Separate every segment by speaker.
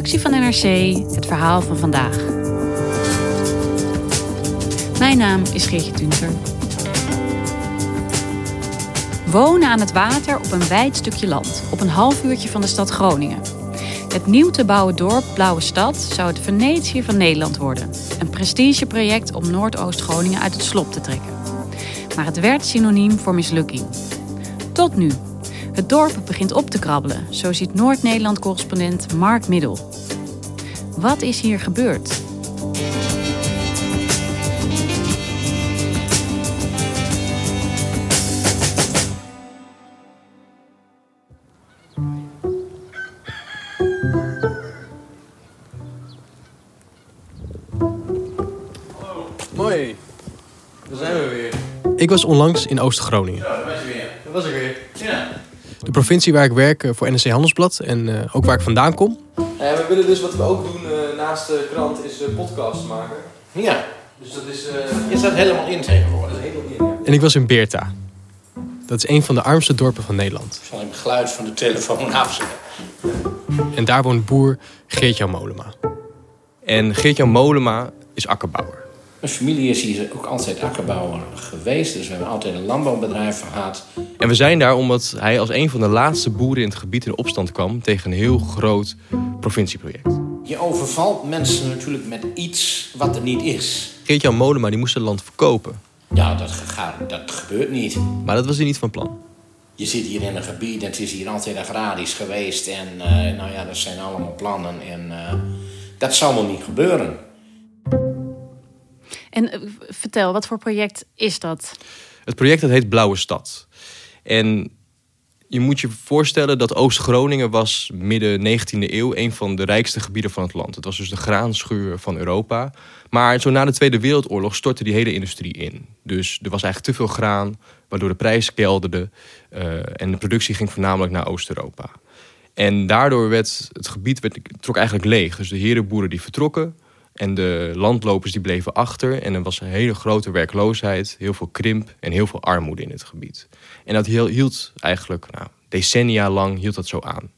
Speaker 1: Redactie van NRC het verhaal van vandaag. Mijn naam is Geertje Tunter. Wonen aan het water op een wijd stukje land, op een half uurtje van de stad Groningen. Het nieuw te bouwen dorp Blauwe Stad zou het Venetië van Nederland worden. Een prestigeproject om Noordoost-Groningen uit het slop te trekken. Maar het werd synoniem voor mislukking. Tot nu. Het dorp begint op te krabbelen, zo ziet Noord-Nederland-correspondent Mark Middel. Wat is hier gebeurd?
Speaker 2: Mooi. Daar zijn we weer.
Speaker 3: Ik was onlangs in Oost-Groningen.
Speaker 2: Ja, daar was je weer. Daar was ik weer. Ja.
Speaker 3: De provincie waar ik werk eh, voor NRC Handelsblad en eh, ook waar ik vandaan kom.
Speaker 2: Ja, we willen dus wat we ook doen eh, naast de krant is uh, podcast maken.
Speaker 4: Ja,
Speaker 2: Dus dat is... eh
Speaker 4: is dat helemaal in tegenwoordig?
Speaker 2: dat is helemaal in, ja.
Speaker 3: En ik was in Beerta. Dat is een van de armste dorpen van Nederland.
Speaker 4: Zal ik het geluid van de telefoon afzetten?
Speaker 3: En daar woont boer Geert-Jan Molema. En Geert-Jan Molema is akkerbouwer.
Speaker 4: Mijn familie is hier ook altijd akkerbouwer geweest. Dus we hebben altijd een landbouwbedrijf gehad.
Speaker 3: En we zijn daar omdat hij als een van de laatste boeren in het gebied in opstand kwam tegen een heel groot provincieproject.
Speaker 4: Je overvalt mensen natuurlijk met iets wat er niet is.
Speaker 3: Geert-Jan Molema die moest het land verkopen.
Speaker 4: Ja, dat, gaat, dat gebeurt niet.
Speaker 3: Maar dat was hij niet van plan.
Speaker 4: Je zit hier in een gebied en het is hier altijd agrarisch geweest. En eh, nou ja, dat zijn allemaal plannen. En eh, dat zal wel niet gebeuren.
Speaker 1: En eh, vertel, wat voor project is dat?
Speaker 3: Het project dat heet Blauwe Stad. En je moet je voorstellen dat Oost-Groningen was midden 19e eeuw een van de rijkste gebieden van het land. Het was dus de graanschuur van Europa. Maar zo na de Tweede Wereldoorlog stortte die hele industrie in. Dus er was eigenlijk te veel graan, waardoor de prijs kelderde. eh, en de productie ging voornamelijk naar Oost-Europa. En daardoor werd het gebied werd, trok eigenlijk leeg. Dus de herenboeren die vertrokken. En de landlopers die bleven achter. En er was een hele grote werkloosheid, heel veel krimp en heel veel armoede in het gebied. En dat hield eigenlijk nou, decennia lang hield dat zo aan.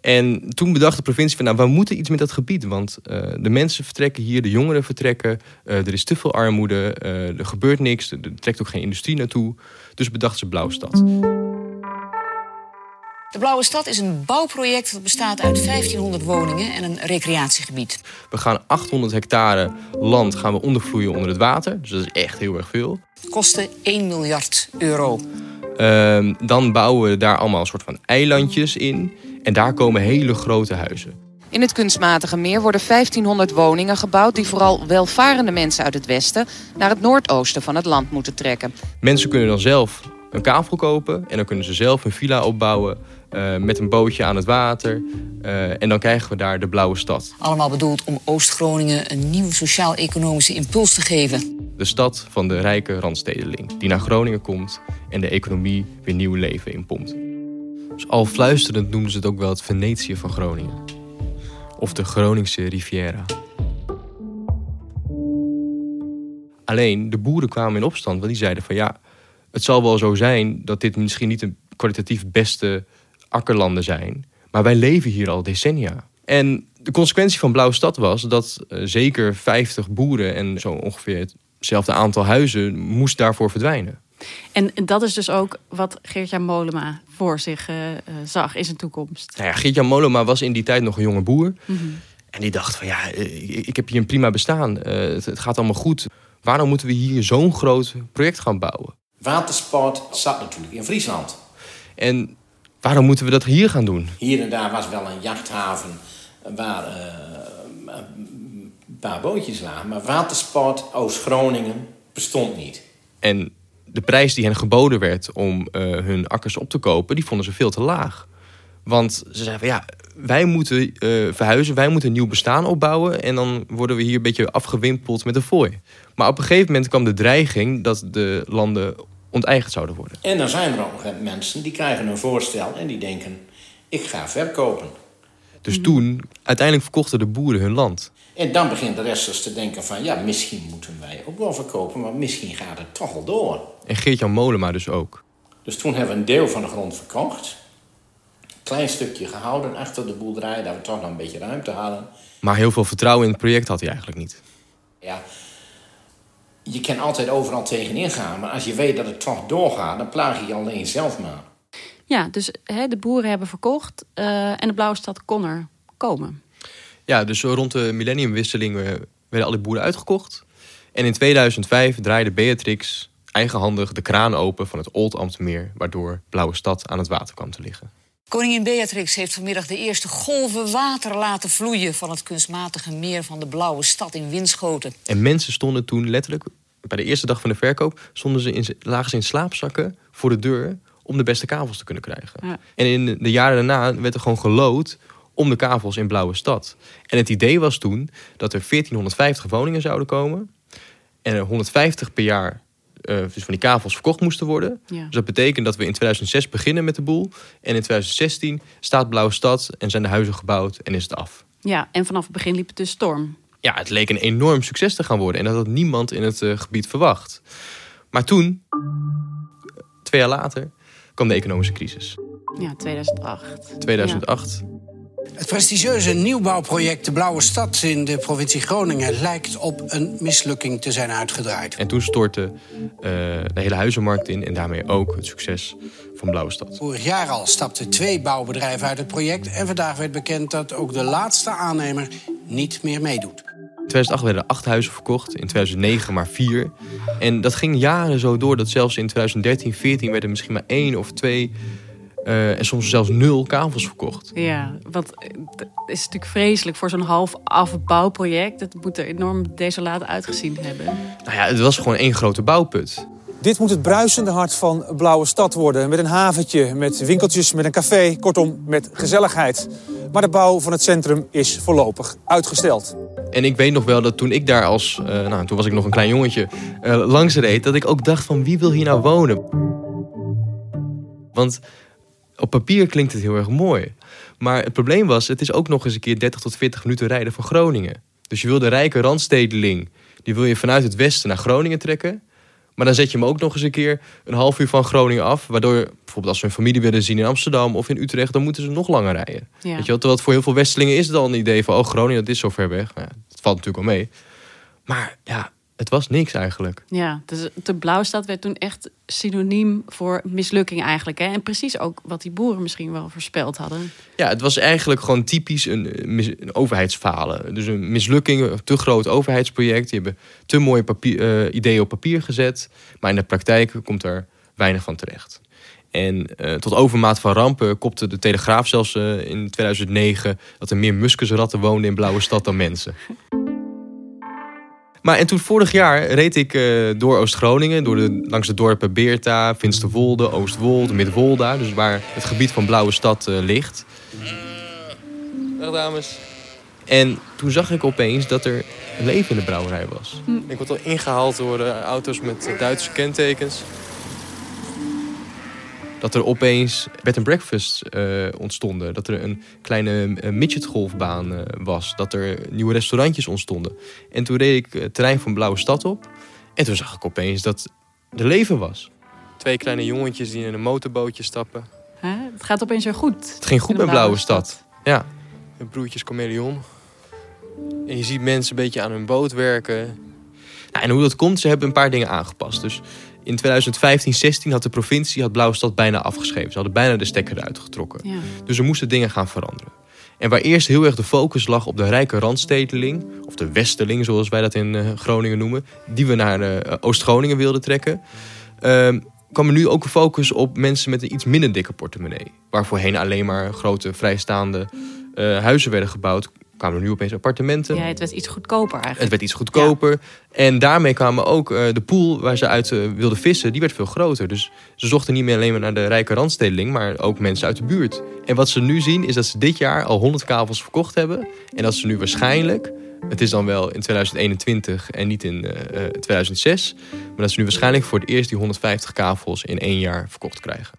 Speaker 3: En toen bedacht de provincie van, nou, we moeten iets met dat gebied. Want eh, de mensen vertrekken hier, de jongeren vertrekken. eh, er is te veel armoede, eh, er gebeurt niks, er trekt ook geen industrie naartoe. Dus bedachten ze Blauwstad.
Speaker 5: De Blauwe Stad is een bouwproject dat bestaat uit 1500 woningen en een recreatiegebied.
Speaker 3: We gaan 800 hectare land gaan we ondervloeien onder het water. Dus dat is echt heel erg veel.
Speaker 5: Het kostte 1 miljard euro.
Speaker 3: Ehm, dan bouwen we daar allemaal een soort van eilandjes in. En daar komen hele grote huizen.
Speaker 6: In het kunstmatige meer worden 1500 woningen gebouwd die vooral welvarende mensen uit het westen naar het noordoosten van het land moeten trekken.
Speaker 3: Mensen kunnen dan zelf een kavel kopen en dan kunnen ze zelf een villa opbouwen eh, met een bootje aan het water. Eh, en dan krijgen we daar de blauwe stad.
Speaker 5: Allemaal bedoeld om Oost-Groningen een nieuwe sociaal-economische impuls te geven.
Speaker 3: De stad van de rijke randstedeling die naar Groningen komt en de economie weer nieuw leven inpompt. Dus al fluisterend noemden ze het ook wel het Venetië van Groningen. Of de Groningse Riviera. Alleen, de boeren kwamen in opstand, want die zeiden van ja, het zal wel zo zijn dat dit misschien niet de kwalitatief beste akkerlanden zijn, maar wij leven hier al decennia. En de consequentie van Blauwe Stad was dat eh, zeker 50 boeren en zo ongeveer hetzelfde aantal huizen moest daarvoor verdwijnen.
Speaker 1: En dat is dus ook wat Geert-Jan Molema voor zich eh, eh, zag in zijn toekomst.
Speaker 3: Nou ja, Geert-Jan Molema was in die tijd nog een jonge boer.
Speaker 1: Mhm.
Speaker 3: En die dacht van ja, ik, ik heb hier een prima bestaan. Eh, het, het gaat allemaal goed. Waarom moeten we hier zo'n groot project gaan bouwen?
Speaker 4: Watersport zat natuurlijk in Friesland.
Speaker 3: En waarom moeten we dat hier gaan doen?
Speaker 4: Hier en daar was wel een jachthaven waar eh, een paar bootjes lagen. Maar watersport Oost-Groningen bestond niet.
Speaker 3: En de prijs die hen geboden werd om eh, hun akkers op te kopen, die vonden ze veel te laag. Want ze zeiden van ja, wij moeten eh, verhuizen, wij moeten een nieuw bestaan opbouwen. En dan worden we hier een beetje afgewimpeld met de fooi. Maar op een gegeven moment kwam de dreiging dat de landen onteigend zouden worden.
Speaker 4: En dan zijn er ook mensen die krijgen een voorstel en die denken: ik ga verkopen.
Speaker 3: Dus toen, uiteindelijk verkochten de boeren hun land.
Speaker 4: En dan begint de rest dus te denken van... ja, misschien moeten wij ook wel verkopen... maar misschien gaat het toch al door.
Speaker 3: En Geert-Jan Molema dus ook.
Speaker 4: Dus toen hebben we een deel van de grond verkocht. Een klein stukje gehouden achter de boerderij... dat we toch nog een beetje ruimte hadden.
Speaker 3: Maar heel veel vertrouwen in het project had hij eigenlijk niet.
Speaker 4: Ja, je kan altijd overal tegenin gaan... maar als je weet dat het toch doorgaat... dan plaag je je alleen zelf maar.
Speaker 1: Ja, dus hè, de boeren hebben verkocht eh, en de Blauwe Stad kon er komen.
Speaker 3: Ja, dus rond de millenniumwisseling eh, werden alle boeren uitgekocht. En in 2005 draaide Beatrix eigenhandig de kraan open van het Old Ambtmeer... waardoor Blauwe Stad aan het water kwam te liggen.
Speaker 5: Koningin Beatrix heeft vanmiddag de eerste golven water laten vloeien... van het kunstmatige meer van de Blauwe Stad in Winschoten.
Speaker 3: En mensen stonden toen letterlijk, bij de eerste dag van de verkoop... Stonden ze in, lagen ze in slaapzakken voor de deur om de beste kavels te kunnen krijgen.
Speaker 1: Ja.
Speaker 3: En in de jaren daarna werd er gewoon gelood om de kavels in Blauwe Stad. En het idee was toen dat er 1450 woningen zouden komen... en er 150 per jaar eh, dus van die kavels verkocht moesten worden.
Speaker 1: Ja.
Speaker 3: Dus dat betekent dat we in 2006 beginnen met de boel... en in 2016 staat Blauwe Stad en zijn de huizen gebouwd en is het af.
Speaker 1: Ja, en vanaf het begin liep het dus storm.
Speaker 3: Ja, het leek een enorm succes te gaan worden... en dat had niemand in het eh, gebied verwacht. Maar toen, twee jaar later, kwam de economische crisis.
Speaker 1: Ja, 2008.
Speaker 3: 2008.
Speaker 7: Het prestigieuze nieuwbouwproject De Blauwe Stad in de provincie Groningen lijkt op een mislukking te zijn uitgedraaid.
Speaker 3: En toen stortte eh, de hele huizenmarkt in en daarmee ook het succes van Blauwe Stad.
Speaker 7: Vorig jaar al stapten twee bouwbedrijven uit het project en vandaag werd bekend dat ook de laatste aannemer niet meer meedoet.
Speaker 3: In 2008 werden er acht huizen verkocht, in 2009 maar vier. En dat ging jaren zo door dat zelfs in 2013, 14 werden misschien maar één of twee... eh, en soms zelfs nul kavels verkocht.
Speaker 1: Ja, want eh, het is natuurlijk vreselijk voor zo'n half afbouwproject. Het moet er enorm desolaat uitgezien hebben.
Speaker 3: Nou ja, het was gewoon één grote bouwput.
Speaker 8: Dit moet het bruisende hart van Blauwe Stad worden. Met een haventje, met winkeltjes, met een café. Kortom, met gezelligheid. Maar de bouw van het centrum is voorlopig uitgesteld.
Speaker 3: En ik weet nog wel dat toen ik daar als, eh, nou toen was ik nog een klein jongetje, eh, langs reed, dat ik ook dacht van wie wil hier nou wonen? Want op papier klinkt het heel erg mooi. Maar het probleem was, het is ook nog eens een keer 30 tot 40 minuten rijden van Groningen. Dus je wil de rijke randstedeling, die wil je vanuit het westen naar Groningen trekken. Maar dan zet je hem ook nog eens een keer een half uur van Groningen af. Waardoor, bijvoorbeeld als ze hun familie willen zien in Amsterdam of in Utrecht, dan moeten ze nog langer rijden.
Speaker 1: Ja.
Speaker 3: Weet je wel? Terwijl het voor heel veel Westelingen is het al een idee van, oh Groningen, dat is zo ver weg. Nou dat valt natuurlijk wel mee. Maar ja, het was niks eigenlijk.
Speaker 1: Ja, dus de Blauwstad werd toen echt synoniem voor mislukking eigenlijk. Hè? En precies ook wat die boeren misschien wel voorspeld hadden.
Speaker 3: Ja, het was eigenlijk gewoon typisch een, eh, een overheidsfalen. Dus een mislukking, een te groot overheidsproject. Die hebben te mooie papier, eh, ideeën op papier gezet. Maar in de praktijk komt er weinig van terecht. En eh, tot overmaat van rampen kopte de Telegraaf zelfs in 2009... dat er meer muskusratten woonden in Blauwe Stad dan mensen. Maar en toen vorig jaar reed ik eh, door Oost-Groningen, door de, langs de dorpen Beerta, Finsterwolde, Oostwold, Midwolda. Dus waar het gebied van Blauwe Stad eh, ligt. Dag dames. En toen zag ik opeens dat er leven in de brouwerij was. Ik word al ingehaald door eh, auto's met eh, Duitse kentekens. Dat er opeens bed and breakfast eh, ontstonden. Dat er een kleine eh, midgetgolfbaan eh, was. Dat er nieuwe restaurantjes ontstonden. En toen reed ik het terrein van Blauwe Stad op. En toen zag ik opeens dat er leven was. Twee kleine jongetjes die in een motorbootje stappen.
Speaker 1: Het gaat opeens weer goed.
Speaker 3: Het ging goed met Blauwe Stad. Ja. De broertjes Chameleon. En je ziet mensen een beetje aan hun boot werken. Nou, en hoe dat komt, ze hebben een paar dingen aangepast. Dus in 2015, 16 had de provincie had Blauwe Stad bijna afgeschreven. Ze hadden bijna de stekker eruit getrokken.
Speaker 1: Ja.
Speaker 3: Dus er moesten dingen gaan veranderen. En waar eerst heel erg de focus lag op de rijke randstedeling, of de westerling zoals wij dat in eh, Groningen noemen, die we naar eh, Oost-Groningen wilden trekken, ehm, kwam er nu ook een focus op mensen met een iets minder dikke portemonnee. Waar voorheen alleen maar grote vrijstaande eh, huizen werden gebouwd, kwamen er nu opeens appartementen.
Speaker 1: Ja, het werd iets goedkoper eigenlijk.
Speaker 3: Het werd iets goedkoper. En daarmee kwamen ook eh, de pool waar ze uit eh, wilden vissen, die werd veel groter. Dus ze zochten niet meer alleen maar naar de rijke randstedeling, maar ook mensen uit de buurt. En wat ze nu zien is dat ze dit jaar al 100 kavels verkocht hebben. En dat ze nu waarschijnlijk, het is dan wel in 2021 en niet in eh, eh, 2006, maar dat ze nu waarschijnlijk voor het eerst die 150 kavels in één jaar verkocht krijgen.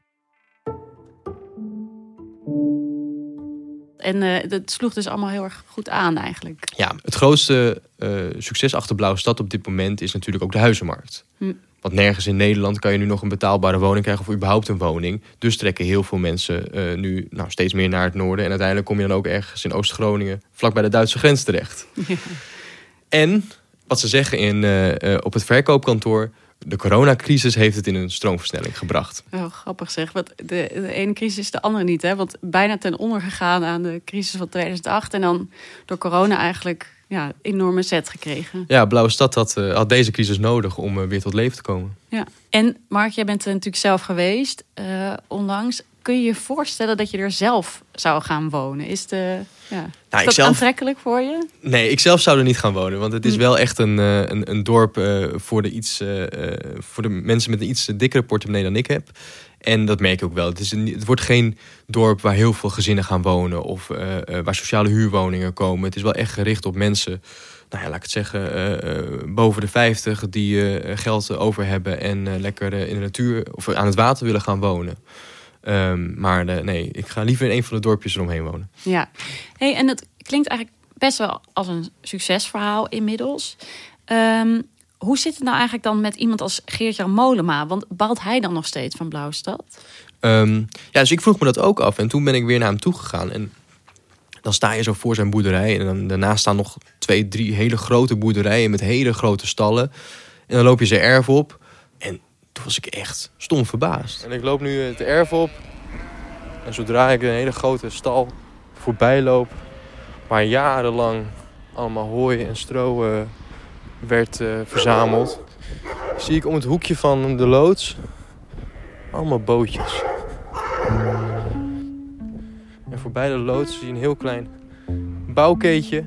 Speaker 1: En eh, dat sloeg dus allemaal heel erg goed aan eigenlijk.
Speaker 3: Ja, het grootste eh, succes achter Blauwe Stad op dit moment is natuurlijk ook de huizenmarkt.
Speaker 1: Hm.
Speaker 3: Want nergens in Nederland kan je nu nog een betaalbare woning krijgen of überhaupt een woning. Dus trekken heel veel mensen eh, nu nou, steeds meer naar het noorden. En uiteindelijk kom je dan ook ergens in Oost-Groningen, vlak bij de Duitse grens terecht. En wat ze zeggen in, op het verkoopkantoor, de coronacrisis heeft het in een stroomversnelling gebracht.
Speaker 1: Oh, grappig zeg. Want de, de ene crisis is de andere niet. Hè? Want bijna ten onder gegaan aan de crisis van 2008. En dan door corona eigenlijk ja, enorme zet gekregen.
Speaker 3: Ja, Blauwe Stad had, eh, had deze crisis nodig om eh, weer tot leven te komen.
Speaker 1: Ja. En Mark, jij bent er natuurlijk zelf geweest, eh, onlangs. Kun je je voorstellen dat je er zelf zou gaan wonen? Is, de, ja,
Speaker 3: Nou,
Speaker 1: dat
Speaker 3: zelf-
Speaker 1: aantrekkelijk voor je?
Speaker 3: Nee, ik zelf zou er niet gaan wonen. Want het is
Speaker 1: Hm.
Speaker 3: wel echt een, eh, een, een dorp eh, voor, de iets, eh, voor de mensen met een iets dikkere portemonnee dan ik heb. En dat merk ik ook wel. Het, is een, het wordt geen dorp waar heel veel gezinnen gaan wonen. Of waar sociale huurwoningen komen. Het is wel echt gericht op mensen, nou ja, laat ik het zeggen, boven de 50 die geld over hebben en lekker in de natuur of aan het water willen gaan wonen. Ehm, maar nee, ik ga liever in een van de dorpjes eromheen wonen.
Speaker 1: Ja. Hey, en dat klinkt eigenlijk best wel als een succesverhaal inmiddels. Ehm, hoe zit het nou eigenlijk dan met iemand als Geert-Jan Molema? Want baalt hij dan nog steeds van Blauwe Stad?
Speaker 3: Ehm, ja, dus ik vroeg me dat ook af. En toen ben ik weer naar hem toegegaan. En dan sta je zo voor zijn boerderij. En dan, daarnaast staan nog twee, drie hele grote boerderijen met hele grote stallen. En dan loop je zijn erf op. En toen was ik echt stom verbaasd. En ik loop nu het erf op. En zodra ik een hele grote stal voorbij loop, waar jarenlang allemaal hooi en stro werd eh, verzameld, zie ik om het hoekje van de loods allemaal bootjes. En voorbij de loods zie je een heel klein bouwkeetje.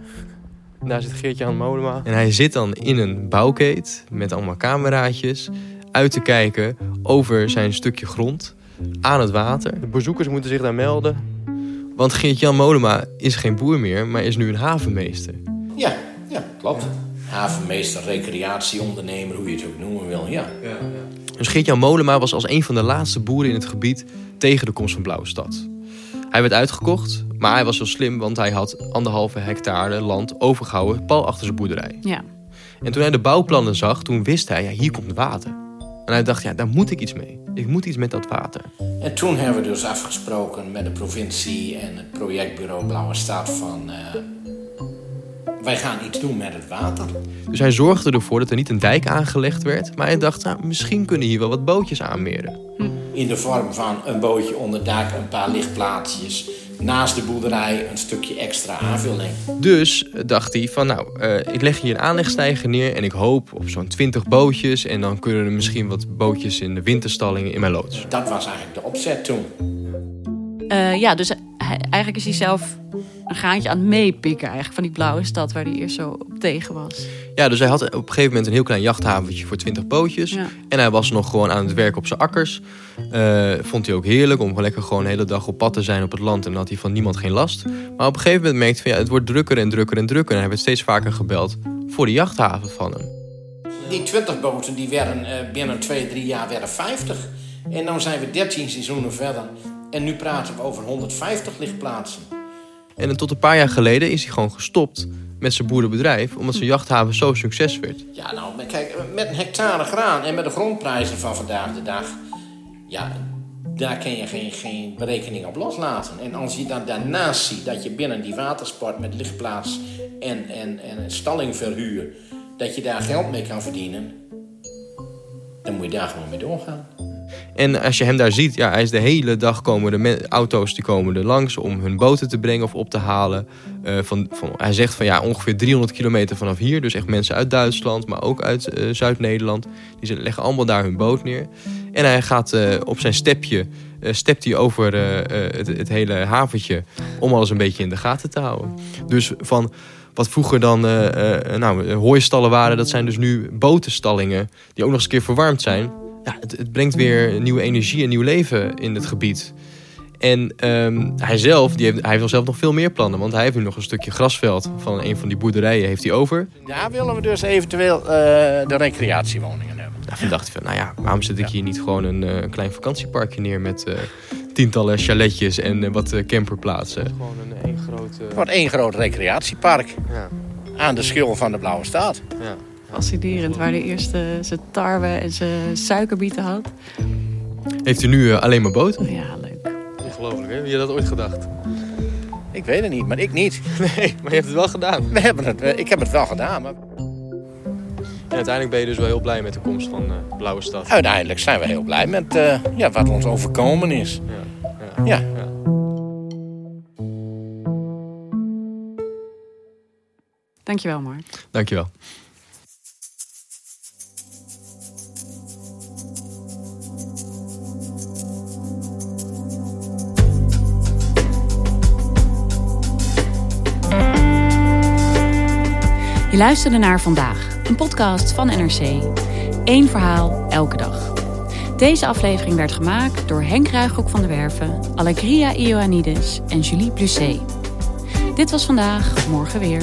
Speaker 3: Daar zit Geert-Jan Molema. En hij zit dan in een bouwkeet met allemaal cameraatjes uit te kijken over zijn stukje grond aan het water. De bezoekers moeten zich daar melden. Want Geert-Jan Molema is geen boer meer, maar is nu een havenmeester.
Speaker 4: Ja, ja, klopt. Havenmeester, recreatieondernemer, hoe je het ook noemen wil, ja.
Speaker 3: Dus Geert-Jan Molema was als een van de laatste boeren in het gebied tegen de komst van Blauwe Stad. Hij werd uitgekocht, maar hij was zo slim, want hij had anderhalve hectare land overgehouden pal achter zijn boerderij.
Speaker 1: Ja.
Speaker 3: En toen hij de bouwplannen zag, toen wist hij, ja, hier komt water. En hij dacht, ja, daar moet ik iets mee. Ik moet iets met dat water.
Speaker 4: En toen hebben we dus afgesproken met de provincie en het projectbureau Blauwe Stad van... eh, wij gaan iets doen met het water.
Speaker 3: Dus hij zorgde ervoor dat er niet een dijk aangelegd werd, maar hij dacht, nou, misschien kunnen hier wel wat bootjes aanmeren.
Speaker 4: In de vorm van een bootje onder dak, een paar lichtplaatsjes. Naast de boerderij een stukje extra aanvulling.
Speaker 3: Dus dacht hij van nou, eh, ik leg hier een aanlegstijger neer en ik hoop op zo'n 20 bootjes. En dan kunnen er misschien wat bootjes in de winterstallingen in mijn loods.
Speaker 4: Dat was eigenlijk de opzet toen.
Speaker 1: Eh, ja, dus hij, eigenlijk is hij zelf een gaantje aan het meepikken eigenlijk van die blauwe stad waar hij eerst zo op tegen was.
Speaker 3: Ja, dus hij had op een gegeven moment een heel klein jachthaventje voor 20 bootjes.
Speaker 1: Ja.
Speaker 3: En hij was nog gewoon aan het werk op zijn akkers. Eh, vond hij ook heerlijk om lekker gewoon de hele dag op pad te zijn op het land. En dan had hij van niemand geen last. Maar op een gegeven moment merkte hij van ja, het wordt drukker en drukker en drukker. En hij werd steeds vaker gebeld voor de jachthaven van hem.
Speaker 4: Die 20 boten die werden eh, binnen 2, 3 jaar werden 50. En dan zijn we 13 seizoenen verder. En nu praten we over 150 lichtplaatsen.
Speaker 3: En tot een paar jaar geleden is hij gewoon gestopt met zijn boerenbedrijf. Omdat zijn jachthaven zo succes werd.
Speaker 4: Ja, nou, kijk, met een hectare graan en met de grondprijzen van vandaag de dag... Ja, daar kun je geen, geen berekening op loslaten. En als je dan daarnaast ziet dat je binnen die watersport met lichtplaats en, en, en stallingverhuur... dat je daar geld mee kan verdienen... dan moet je daar gewoon mee doorgaan.
Speaker 3: En als je hem daar ziet, ja, hij is de hele dag komen de auto's die komen er langs om hun boten te brengen of op te halen. Uh, van, van, hij zegt van ja, ongeveer 300 kilometer vanaf hier. Dus echt mensen uit Duitsland, maar ook uit uh, Zuid-Nederland. Die leggen allemaal daar hun boot neer. En hij gaat uh, op zijn stepje, stept hij over het, het, hele haventje om alles een beetje in de gaten te houden. Dus van wat vroeger dan nou, hooistallen waren, dat zijn dus nu botenstallingen die ook nog eens een keer verwarmd zijn ja, het, het, brengt weer nieuwe energie en nieuw leven in het gebied. En um, hij zelf, die heeft, hij heeft zelf nog veel meer plannen. Want hij heeft nu nog een stukje grasveld van een van die boerderijen heeft hij over.
Speaker 4: Daar willen we dus eventueel uh, de recreatiewoningen hebben.
Speaker 3: Daarvan dacht hij van, nou ja, waarom zet ik hier niet gewoon een uh, klein vakantieparkje neer met uh, tientallen chaletjes en wat camperplaatsen.
Speaker 4: Gewoon een één groot... Wordt één groot recreatiepark. Ja. Aan de schil van de Blauwe Staat. Ja
Speaker 1: fascinerend. Waar de eerste zijn tarwe en zijn suikerbieten had.
Speaker 3: Heeft u nu uh, alleen maar boot?
Speaker 1: Ja, leuk.
Speaker 3: Ongelooflijk, hè? Wie had dat ooit gedacht?
Speaker 4: Ik weet het niet, maar ik niet.
Speaker 3: Nee, maar je hebt het wel gedaan.
Speaker 4: We hebben het, eh, ik heb het wel gedaan, maar...
Speaker 3: En uiteindelijk ben je dus wel heel blij met de komst van uh, Blauwe Stad.
Speaker 4: Uiteindelijk zijn we heel blij met uh, ja, wat ons overkomen is. Ja. ja. ja. ja.
Speaker 1: Dankjewel, Mark.
Speaker 3: Dankjewel.
Speaker 1: Je luisterde naar Vandaag, een podcast van NRC. Eén verhaal, elke dag. Deze aflevering werd gemaakt door Henk Ruigrok van der Werven, Allegria Ioannidis en Julie Blusset. Dit was Vandaag, morgen weer.